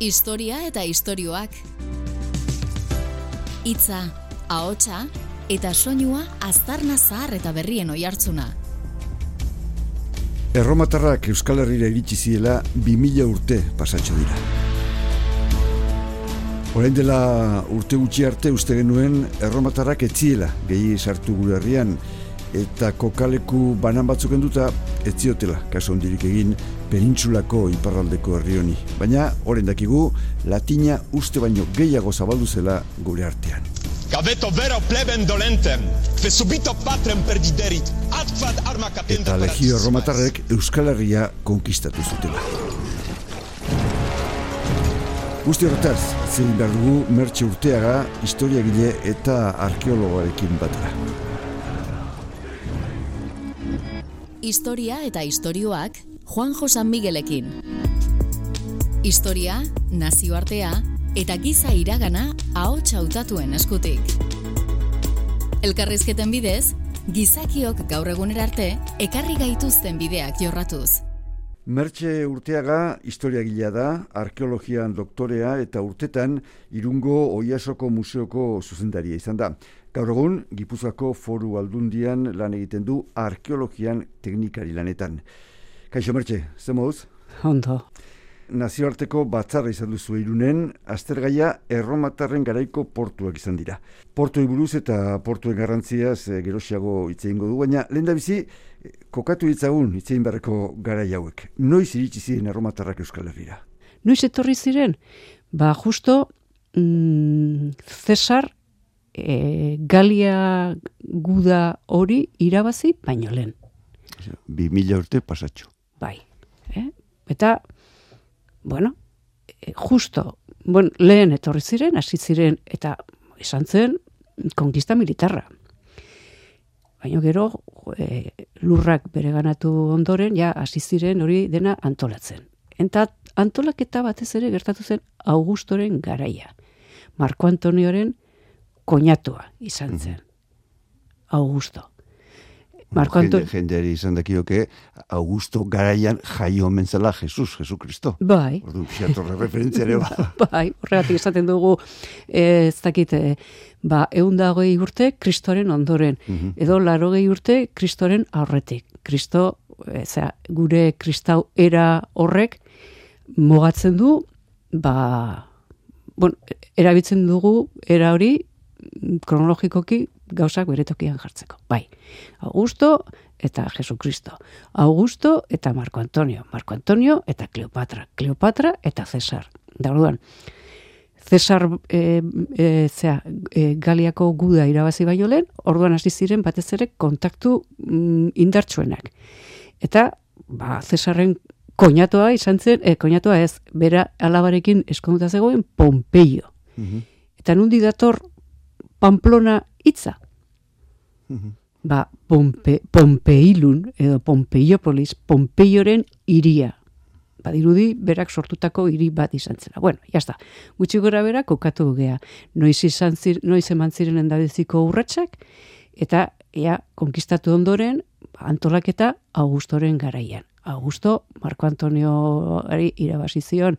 Historia eta istorioak. Hitza, ahotsa eta soinua aztarna zahar eta berrien oihartzuna. Erromatarrak Euskal Herrira iritsi ziela 2000 urte pasatxo dira. Orain dela urte gutxi arte uste genuen erromatarrak etziela gehi sartu gure herrian eta kokaleku banan batzuk enduta etziotela kaso ondirik egin penintsulako iparraldeko herri honi. Baina, horren dakigu, latina uste baino gehiago zabaldu zela gure artean. Gaveto vero pleben dolentem, fe subito patrem perdiderit, atfad arma Eta legio erromatarrek Euskal Herria konkistatu zutela. Guzti horretaz, zein behar dugu mertxe urteaga, historiagile eta arkeologoarekin batera. Historia eta istorioak Juan Josan Miguelekin. Historia, nazioartea eta giza iragana ahots hautatuen eskutik. Elkarrizketen bidez, gizakiok gaur egunera arte ekarri gaituzten bideak jorratuz. Mertxe urteaga historiagilea da, arkeologian doktorea eta urtetan irungo Oiasoko Museoko zuzendaria izan da. Gaur egun, Gipuzkoako foru aldundian lan egiten du arkeologian teknikari lanetan. Kaixo Mertxe, ze moduz? Ondo. Nazioarteko batzarra izan duzu irunen, aztergaia erromatarren garaiko portuak izan dira. Portu buruz eta portuen garrantziaz e, gerosiago hitz du, baina lehen da bizi, eh, kokatu hitzagun hitz egin beharreko garai hauek. Noiz iritsi ziren erromatarrak Euskal Herrira? Noiz etorri ziren? Ba, justo, mm, Cesar e, Galia guda hori irabazi baino lehen. Bi mila urte pasatxo. Bai. Eh? Eta, bueno, e, justo, bon, lehen etorri ziren, hasi ziren, eta esan zen, konkista militarra. Baina gero, e, lurrak bereganatu ondoren, ja, hasi ziren hori dena antolatzen. Eta antolaketa batez ere gertatu zen Augustoren garaia. Marco Antonioren koñatua izan zen. Augusto. Marco Antonio... Jende, jendeari izan dakioke, Augusto garaian jaio omen zela Jesus, Jesu Kristo. Bai. Ordu, fiatorre referentziare ba. bai, horregatik izaten dugu, ez dakit, ba, eundagoi urte, kristoren ondoren. Mhm. Edo, larogei urte, kristoren aurretik. Kristo, eza, gure kristau era horrek, mogatzen du, ba, bon, erabitzen dugu, era hori, kronologikoki gauzak beretokian jartzeko. Bai, Augusto eta Jesukristo. Augusto eta Marco Antonio. Marco Antonio eta Cleopatra. Cleopatra eta Cesar. Da orduan, Cesar e, e, zera, e, Galiako guda irabazi baino lehen, orduan hasi ziren batez ere kontaktu mm, indartsuenak. Eta, ba, Cesarren koñatoa izan zen, e, koñatoa ez, bera alabarekin eskonduta zegoen Pompeio. Mm Eta nundi dator Pamplona hitza. Ba, Pompe, Pompeilun, edo Pompeiopolis, Pompeioren iria. Badirudi, berak sortutako hiri bat izan zela. Bueno, jazta, gutxi gora berak kokatu gea. Noiz, izan zir, noiz eman ziren endabeziko urratsak, eta ea, konkistatu ondoren, antolaketa Augustoren garaian. Augusto, Marco Antonio irabazizion,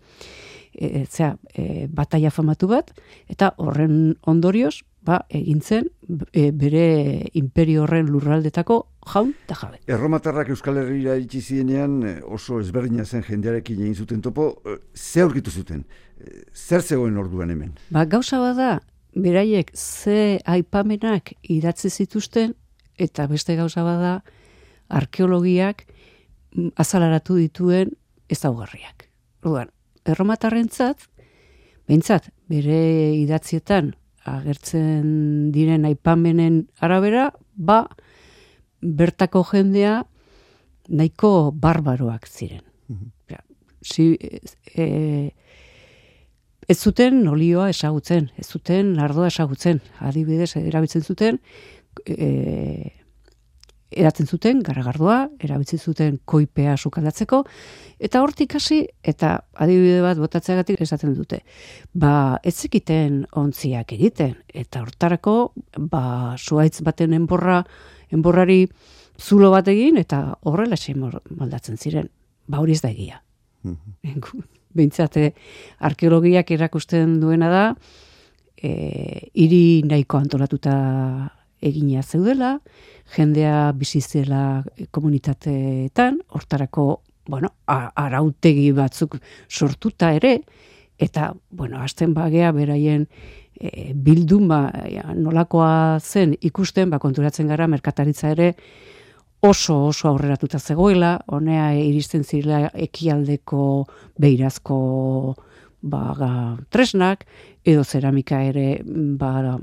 e, zera, e, bataia famatu bat, eta horren ondorioz, ba, egintzen e, bere imperio horren lurraldetako jaun eta jabe. Erromatarrak Euskal Herriera itxi zienean e, oso ezberdina zen jendearekin egin zuten topo, e, ze aurkitu zuten? Zer zegoen orduan hemen? Ba, gauza bada, beraiek ze aipamenak idatzi zituzten, eta beste gauza bada, arkeologiak mm, azalaratu dituen ezaugarriak. Orduan, erromatarrentzat, behintzat, bere idatzietan agertzen diren aipamenen arabera, ba, bertako jendea nahiko barbaroak ziren. Mm si, e, ez zuten olioa esagutzen, ez zuten ardoa esagutzen, adibidez, erabiltzen zuten, e, eratzen zuten garagardoa, erabiltzen zuten koipea sukaldatzeko, eta hortik hasi eta adibide bat botatzeagatik esaten dute. Ba, ez zekiten ontziak egiten, eta hortarako, ba, suaitz baten enborra, enborrari zulo bat egin, eta horrela moldatzen ziren. Ba, hori ez da egia. Mhm. Bintzate, arkeologiak erakusten duena da, e, iri nahiko antolatuta egina zeudela, jendea bizizela komunitateetan, hortarako, bueno, arautegi batzuk sortuta ere, eta, bueno, azten bagea beraien e, bilduma nolakoa zen ikusten, ba, konturatzen gara, merkataritza ere, oso oso aurreratuta zegoela, honea iristen zirela ekialdeko beirazko ba, tresnak, edo zeramika ere, ba,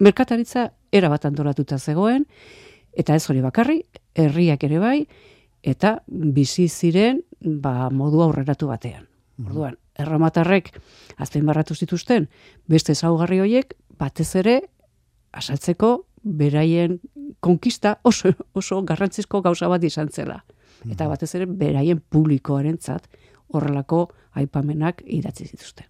merkataritza era bat antolatuta zegoen, eta ez hori bakarri, herriak ere bai, eta bizi ziren ba, modu aurreratu batean. Mhm. Orduan, erromatarrek azten barratu zituzten, beste zaugarri horiek, batez ere, asaltzeko beraien konkista oso, oso garrantzizko gauza bat izan zela. Eta mhm. batez ere, beraien publikoaren zat horrelako aipamenak idatzi zituzten.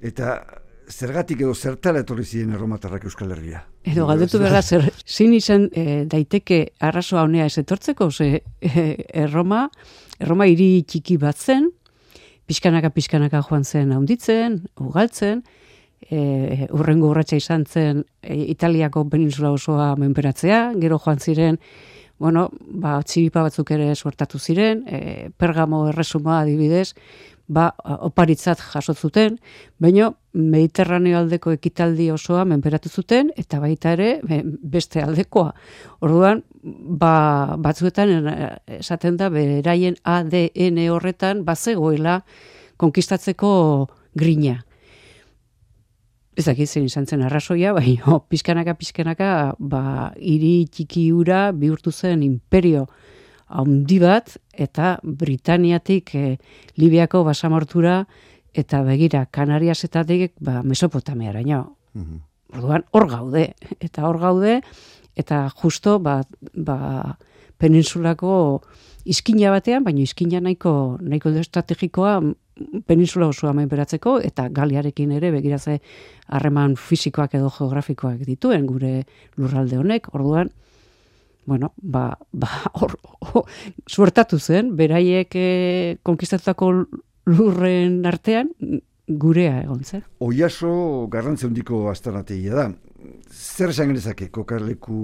Eta zergatik edo zertala etorri ziren erromatarrak Euskal Herria? Edo galdetu behar zer, zin izan e, daiteke arrasoa honea ez etortzeko, ze e, erroma, erroma hiri txiki bat zen, pixkanaka pixkanaka joan zen haunditzen, ugaltzen, e, urrengo urratxa izan zen e, Italiako peninsula osoa menperatzea, gero joan ziren, bueno, ba, txiripa batzuk ere suertatu ziren, e, pergamo erresuma adibidez, ba, oparitzat jasotzuten, baino Mediterraneo aldeko ekitaldi osoa menperatu zuten, eta baita ere beste aldekoa. Orduan, ba, batzuetan esaten da, beraien ADN horretan bazegoela konkistatzeko grina. Ez dakit zen izan zen arrazoia, baina pizkanaka, pizkanaka, ba, iri txiki ura bihurtu zen imperio handi bat eta Britaniatik e, Libiako basamortura eta begira Kanariasetatik ba Mesopotamiaraino. Mm Orduan hor gaude eta hor gaude eta justo ba, ba peninsulako iskina batean, baina iskina nahiko nahiko estrategikoa peninsula osoa menperatzeko eta galiarekin ere begiraze harreman fisikoak edo geografikoak dituen gure lurralde honek. Orduan bueno, ba, ba, or, suertatu zen, beraiek e, konkistatutako lurren artean, gurea egon zen. Oiaso garrantze hondiko astanateia da. Zer esan genezake kokarleku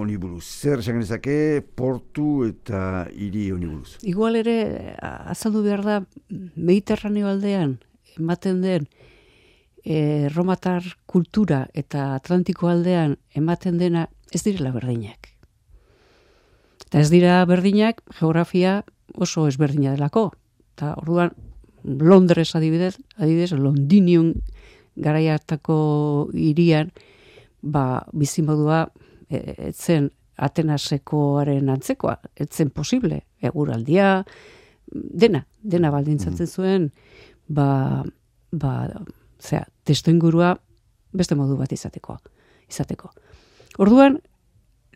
honi buruz? Zer esan genezake portu eta hiri honi buruz? Igual ere, azaldu behar da, Mediterraneo aldean, ematen den, e, romatar kultura eta Atlantiko aldean ematen dena ez direla berdinak. Eta ez dira berdinak, geografia oso ezberdina delako. Eta orduan, Londres adibidez, adibidez, Londinion garaiartako irian, ba, bizimodua, etzen Atenasekoaren antzekoa, etzen posible, eguraldia, dena, dena baldintzatzen mm. zuen, ba, ba, zera, testo ingurua beste modu bat izateko. izateko. Orduan,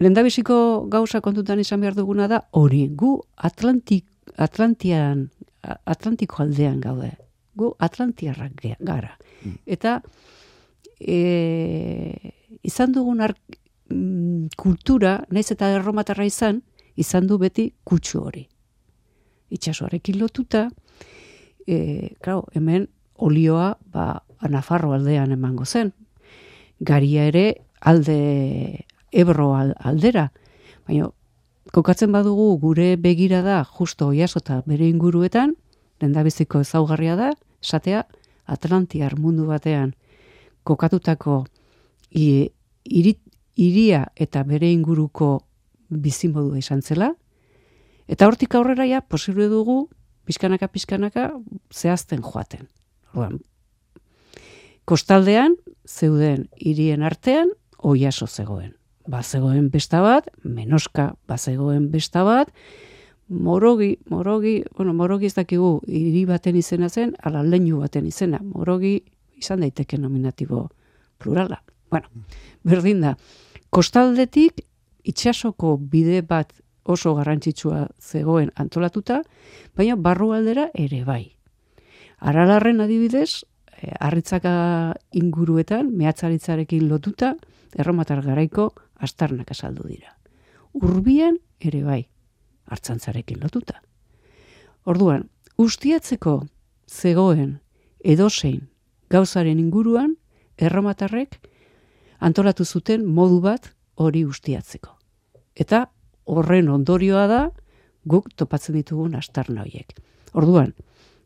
lendabiziko gauza kontutan izan behar duguna da, hori, gu Atlantik, Atlantian, Atlantiko aldean gaude. Gu Atlantiarrak gara. Mm. Eta e, izan dugun mm, kultura, naiz eta erromatarra izan, izan du beti kutsu hori. Itxasoarekin lotuta, e, klar, hemen olioa ba, Nafarro aldean emango zen. Garia ere alde ebro aldera. Baina, kokatzen badugu gure begira da justo oiaso eta bere inguruetan, lendabiziko ezaugarria da, esatea Atlantiar mundu batean kokatutako iria eta bere inguruko bizimodua izan zela, eta hortik aurrera ja, posible dugu, pizkanaka pizkanaka zehazten joaten. Orduan, kostaldean, zeuden hirien artean, oiaso zegoen bazegoen besta bat, menoska bazegoen besta bat, morogi, morogi, bueno, morogi ez dakigu hiri baten izena zen, ala leinu baten izena, morogi izan daiteke nominatibo plurala. Bueno, berdin da, kostaldetik itxasoko bide bat oso garrantzitsua zegoen antolatuta, baina barru aldera ere bai. Aralarren adibidez, eh, arritzaka inguruetan, mehatzaritzarekin lotuta, erromatar garaiko astarnak azaldu dira. Urbian ere bai, hartzantzarekin lotuta. Orduan, ustiatzeko zegoen edozein gauzaren inguruan erromatarrek antolatu zuten modu bat hori ustiatzeko. Eta horren ondorioa da guk topatzen ditugun astarna horiek. Orduan,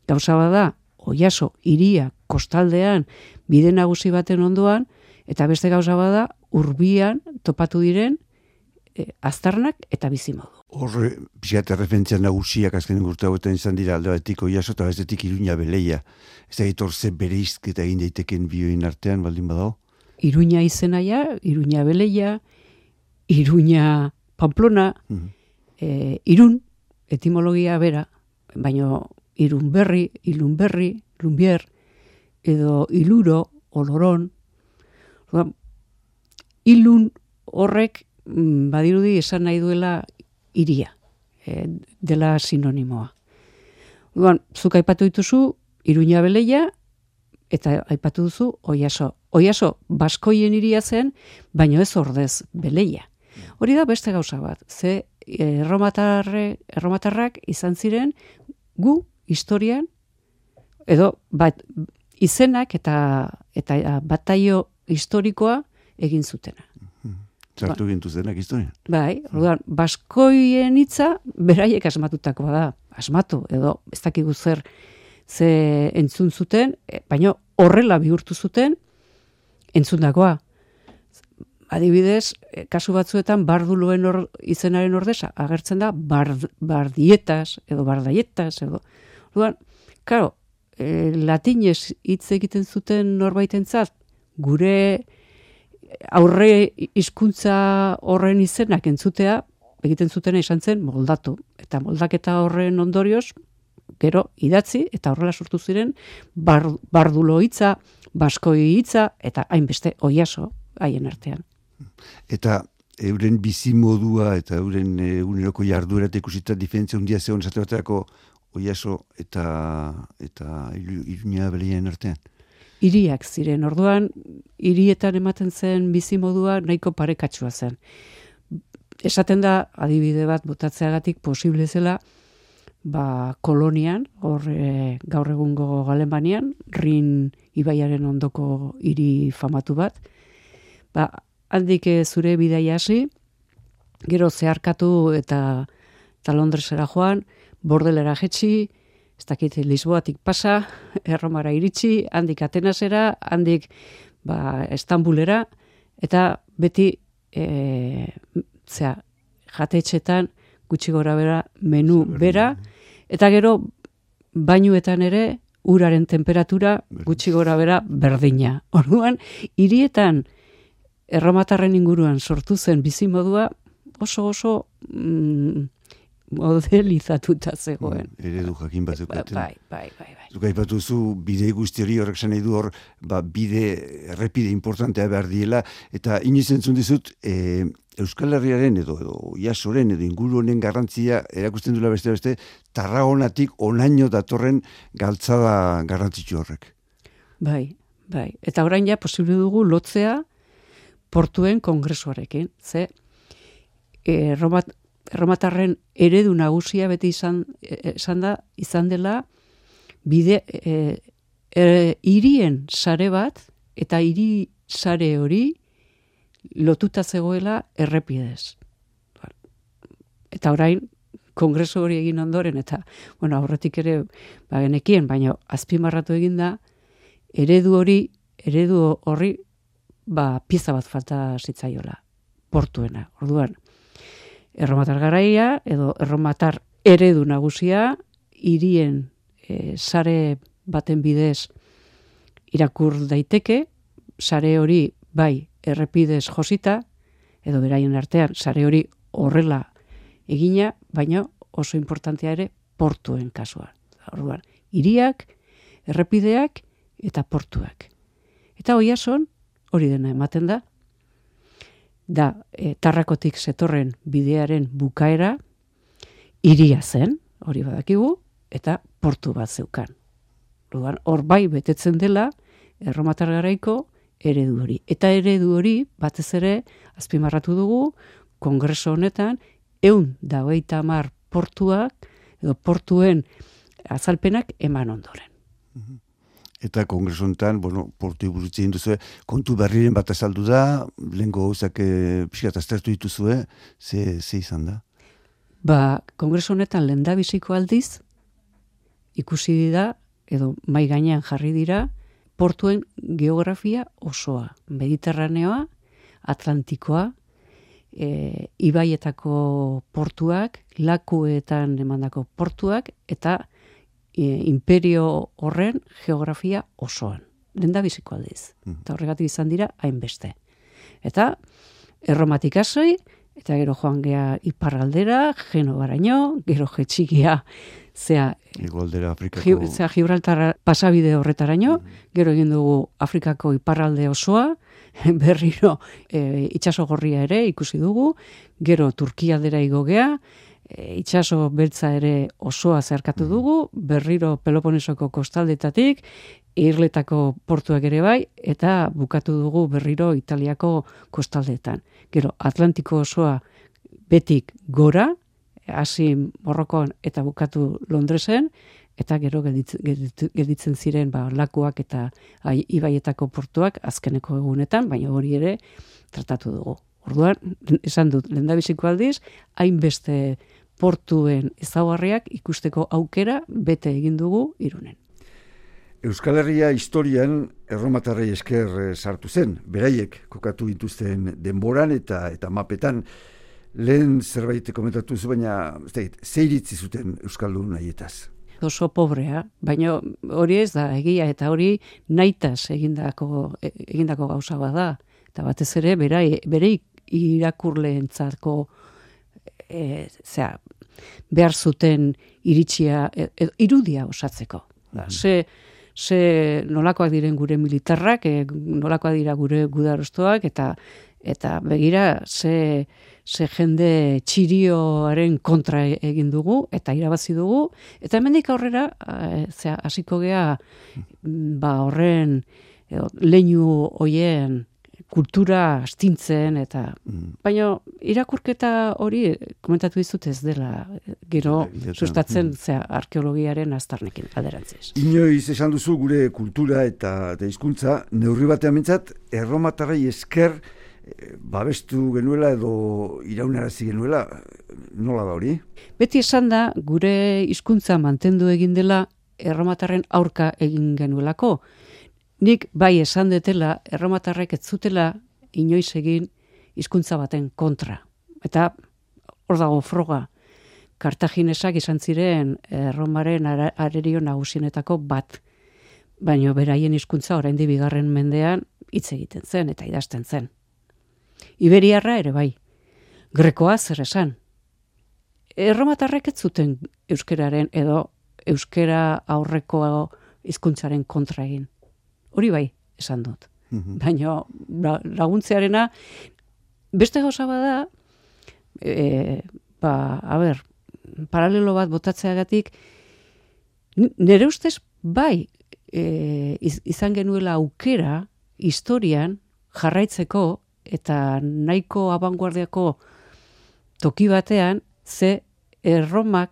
gauza bada oiaso iria kostaldean bide nagusi baten ondoan eta beste gauza bada urbian topatu diren e, aztarnak eta bizimodu. Hor, pixat erreferentzia nagusiak azken urte hauetan izan dira alde batetik oiaso eta bestetik iruña beleia. Ez da gitor ze bere izketa egin daiteken bioin artean, baldin badao? Iruña izenaia, iruña beleia, iruña pamplona, mm irun, etimologia bera, baino irun berri, ilun berri, lumbier, edo iluro, oloron, ilun horrek mm, badirudi esan nahi duela iria, e, dela sinonimoa. Duan, zuk aipatu dituzu, iruña beleia, eta aipatu duzu, oiaso. Oiaso, baskoien iria zen, baino ez ordez beleia. Hori da beste gauza bat. Ze erromatarre, erromatarrak izan ziren gu historian edo bat, izenak eta eta bataio historikoa egin zutena. Zartu ba. gintu zenak historia. Bai, orduan, baskoien hitza beraiek asmatutakoa da. Asmatu, edo ez dakigu zer ze entzun zuten, e, baina horrela bihurtu zuten entzundakoa. Adibidez, e, kasu batzuetan barduluen or, izenaren ordeza agertzen da bard, bardietas edo bardaietas edo. Orduan, claro, e, latinez hitz egiten zuten norbaitentzat gure aurre hizkuntza horren izenak entzutea egiten zutena izan zen moldatu eta moldaketa horren ondorioz gero idatzi eta horrela sortu ziren bar, bardulo hitza, baskoi hitza eta hainbeste oiaso haien artean. Eta euren bizi modua eta euren eguneroko jarduera eta ikusita diferentzia hundia zegoen esate baterako oiaso eta eta iruña beleien artean iriak ziren. Orduan, hirietan ematen zen bizimodua nahiko parekatsua zen. Esaten da, adibide bat botatzeagatik posible zela, ba, kolonian, hor e, gaur egungo Alemanian, Rin ibaiaren ondoko hiri famatu bat, ba, handik e, zure bidai hasi, gero zeharkatu eta, eta Londresera joan, bordelera jetxi, ez dakit Lisboatik pasa, erromara iritsi, handik Atenasera, handik ba, Estambulera, eta beti e, zera, jatetxetan gutxi gora bera menu bera, eta gero bainuetan ere uraren temperatura gutxi gora bera berdina. Orduan, hirietan erromatarren inguruan sortu zen bizimodua oso oso mm, modelizatuta zegoen. Mm, eredu jakin bat Bai, bai, bai, bai. Zuka ipatu zu, bide guzti hori horrek nahi du hor, ba, bide, errepide importantea behar diela, eta inizentzun dizut, e, Euskal Herriaren edo, edo Iasoren edo inguru honen garrantzia erakusten duela beste beste, tarragonatik onaino datorren galtzada garrantzitsu horrek. Bai, bai. Eta orain ja posible dugu lotzea portuen kongresuarekin. Ze, e, Romat, erromatarren eredu nagusia beti izan, e, izan da, izan dela, bide, e, e, irien sare bat, eta hiri sare hori lotuta zegoela errepidez. Eta orain, kongreso hori egin ondoren, eta, bueno, aurretik ere, ba, genekien, baina azpimarratu egin da, eredu hori, eredu horri, ba, pieza bat falta zitzaiola, portuena. Orduan, erromatar garaia edo erromatar eredu nagusia hirien e, sare baten bidez irakur daiteke. Sare hori bai errepidez josita edo beraien artean sare hori horrela egina baina oso importantea ere portuen kasuan. Orduan hiriak errepideak eta portuak. Eta hoiason hori dena ematen da da e, tarrakotik zetorren bidearen bukaera iria zen, hori badakigu, eta portu bat zeukan. Lugan, hor bai betetzen dela, erromatar garaiko eredu hori. Eta eredu hori, batez ere, azpimarratu dugu, kongreso honetan, eun da mar portuak, edo portuen azalpenak eman ondoren. Eta kongresontan, bueno, portu iburutzi duzu, kontu berriren bat azaldu da, lehenko gauzak e, pixkat aztertu dituzue, ze, ze izan da? Ba, kongreso honetan lehen biziko aldiz, ikusi da, edo mai gainean jarri dira, portuen geografia osoa. Mediterraneoa, Atlantikoa, e, ibaietako portuak, lakuetan emandako portuak, eta e, imperio horren geografia osoan. Lenda biziko aldiz. Mm. Eta horregatik izan dira, hainbeste. Eta, erromatik asoi, eta gero joan gea iparraldera, geno baraino, gero jetxigia, zea, Igualdera Afrikako... zea Gibraltar pasabide horretaraino, mm. gero egin dugu Afrikako iparralde osoa, berriro e, itxaso gorria ere ikusi dugu, gero Turkia dera igogea, e, itxaso beltza ere osoa zeharkatu mm. dugu, berriro Peloponesoko kostaldetatik, Irletako portuak ere bai, eta bukatu dugu berriro Italiako kostaldetan. Gero, Atlantiko osoa betik gora, hasi morrokon eta bukatu Londresen, eta gero gelditzen ziren ba, lakuak eta ai, ibaietako portuak azkeneko egunetan, baina hori ere tratatu dugu. Orduan, esan dut, lendabiziko aldiz, hainbeste portuen ezagarriak ikusteko aukera bete egin dugu irunen. Euskal Herria historian erromatarrei esker eh, sartu zen, beraiek kokatu dituzten denboran eta eta mapetan. Lehen zerbait komentatu zu, baina zeiritzi zuten Euskaldun nahietaz oso pobrea, baina hori ez da egia eta hori naitas egindako egindako gauza bada eta batez ere bera bere irakurleentzako e, zera, behar zuten iritsia e, e, irudia osatzeko. Da, mm ze, ze nolakoak diren gure militarrak, e, nolakoak dira gure gudarostoak eta eta begira ze ze jende txirioaren kontra egin dugu eta irabazi dugu eta hemendik aurrera e, hasiko gea ba horren leinu hoien kultura astintzen eta mm. baina irakurketa hori komentatu dizut ez dela gero sustatzen mm. zea arkeologiaren aztarnekin alderantziz. Inoiz esan duzu gure kultura eta hizkuntza neurri batean mintzat erromatarrei esker babestu genuela edo iraunarazi genuela, nola da hori? Beti esan da, gure hizkuntza mantendu egin dela, erromatarren aurka egin genuelako. Nik bai esan detela, erromatarrek ez zutela inoiz egin hizkuntza baten kontra. Eta hor dago froga, Kartaginesak izan ziren erromaren arerio nagusienetako bat. Baina beraien hizkuntza orain bigarren mendean hitz egiten zen eta idazten zen. Iberiarra ere bai. Grekoa zer esan. Erromatarrek ez zuten euskeraren edo euskera aurreko hizkuntzaren kontra egin. Hori bai, esan dut. Mm Baina ba, laguntzearena beste gauza bada e, ba, a ber, paralelo bat botatzeagatik nere ustez bai e, izan genuela aukera historian jarraitzeko eta nahiko abanguardiako toki batean, ze erromak,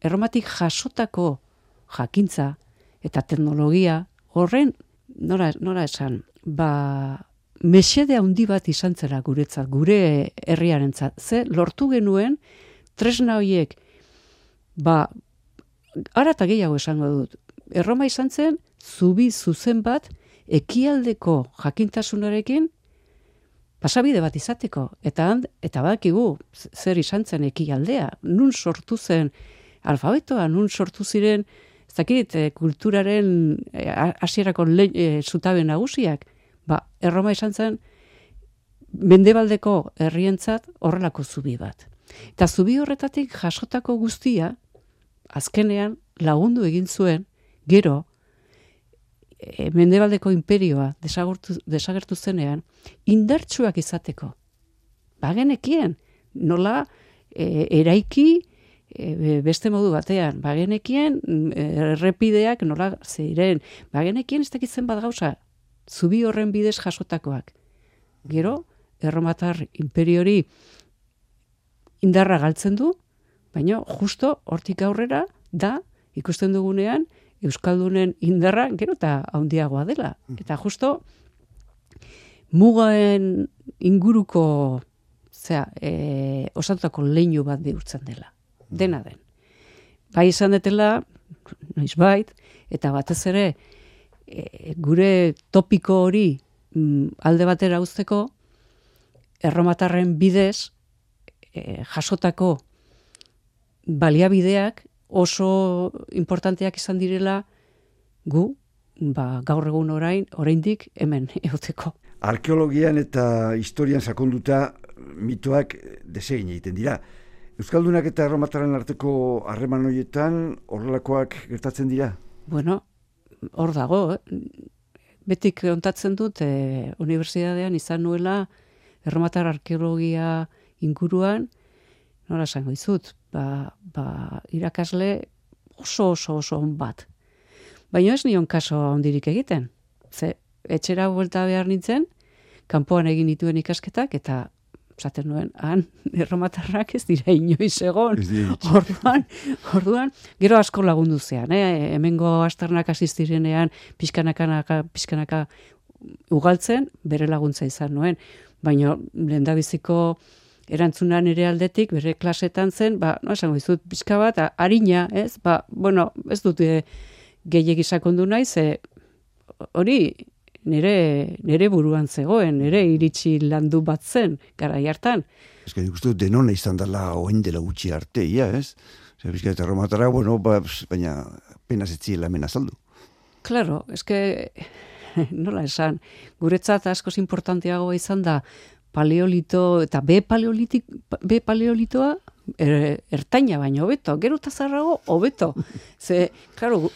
erromatik jasotako jakintza eta teknologia horren, nora, nora esan, ba, mesede handi bat izan zera guretzat, gure herriaren ze lortu genuen, tresna horiek, ba, ara eta gehiago esango dut, erroma izan zen, zubi zuzen bat, ekialdeko jakintasunarekin, pasabide bat izateko, eta eta badakigu zer izan zen ekialdea, nun sortu zen alfabetoa, nun sortu ziren, ez dakit, eh, kulturaren eh, hasierako e, zutabe nagusiak, ba, erroma izan zen, mendebaldeko herrientzat horrelako zubi bat. Eta zubi horretatik jasotako guztia, azkenean lagundu egin zuen, gero, e, mendebaldeko imperioa desagertu zenean, indartsuak izateko. Bagenekien, nola e, eraiki e, beste modu batean, bagenekien e, errepideak nola zeiren, bagenekien ez dakitzen bat gauza, zubi horren bidez jasotakoak. Gero, erromatar imperiori indarra galtzen du, baina justo hortik aurrera da ikusten dugunean, Euskaldunen indarra gero eta handiagoa dela. Eta justo, mugaen inguruko zera, e, osatutako leinu bat bihurtzen dela. Dena den. Bai izan detela, noiz bait, eta batez ere, e, gure topiko hori mm, alde batera uzteko, erromatarren bidez, e, jasotako baliabideak oso importanteak izan direla gu, ba, gaur egun orain, oraindik hemen egoteko. Arkeologian eta historian sakonduta mitoak desegin egiten dira. Euskaldunak eta erromataren arteko harreman horietan horrelakoak gertatzen dira? Bueno, hor dago, eh? betik ontatzen dut, e, unibertsitatean izan nuela erromatar arkeologia inguruan, nola esango izut, ba, ba, irakasle oso oso oso on bat. Baina ez nion kaso ondirik egiten. Ze, etxera buelta behar nintzen, kanpoan egin dituen ikasketak, eta zaten nuen, han, erromatarrak ez dira inoiz egon. Orduan, orduan, gero asko lagundu zean, eh? hemengo astarnak asistirenean, pixkanaka, pixkanaka ugaltzen, bere laguntza izan nuen. Baina, lehen biziko erantzunan ere aldetik, bere klasetan zen, ba, no, esango izut, pixka bat, harina, ez? Ba, bueno, ez dut e, gehiagi sakondu nahi, ze hori nire, nire buruan zegoen, nire iritsi landu bat zen, gara hartan. Ez que ikustu denona izan dela oen dela gutxi arte, ia, ez? Zer, bizka eta romatara, bueno, ba, baina pena zetzi hemen azaldu. Claro, ez que, nola esan, guretzat askoz importanteagoa izan da, paleolito eta B paleolitik B paleolitoa er, ertaina baino hobeto, gero ta zarrago hobeto. Ze, claro,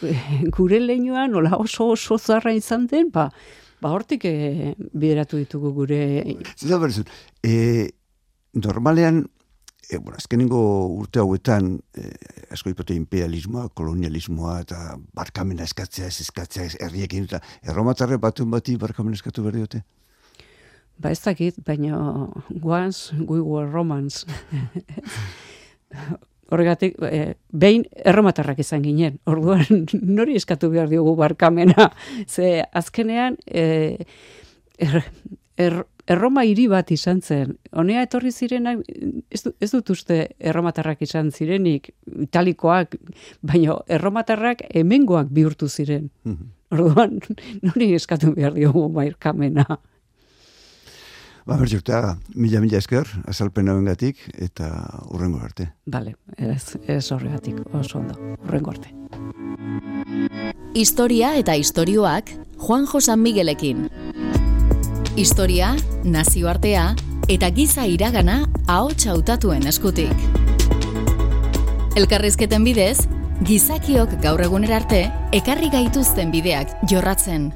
gure leinuan nola oso oso zarra izan den, ba ba hortik e, bideratu ditugu gure Zer berzu, eh normalean E, bueno, azkenengo urte hauetan, e, asko ipote imperialismoa, kolonialismoa, eta barkamena eskatzea, ez eskatzea, herriekin, eta erromatarre batun bati barkamena eskatu berdi dute? Ba ez dakit, baina once we were romans. Horregatik, e, behin erromatarrak izan ginen. Orduan, nori eskatu behar diogu barkamena. Ze azkenean, e, er, er, erroma hiri bat izan zen. Honea etorri zirenak, ez, ez dut uste erromatarrak izan zirenik, italikoak, baina erromatarrak hemengoak bihurtu ziren. Mhm. Orduan, nori eskatu behar diogu barkamena. Ba, bertxurtea, mila mila esker, azalpen hauen gatik, eta urrengo arte. Bale, ez, ez horregatik, oso ondo, urrengo arte. Historia eta istorioak Juan Josan Miguelekin. Historia, nazioartea eta giza iragana ahots hautatuen eskutik. Elkarrizketen bidez, gizakiok gaur egunerarte ekarri gaituzten bideak jorratzen.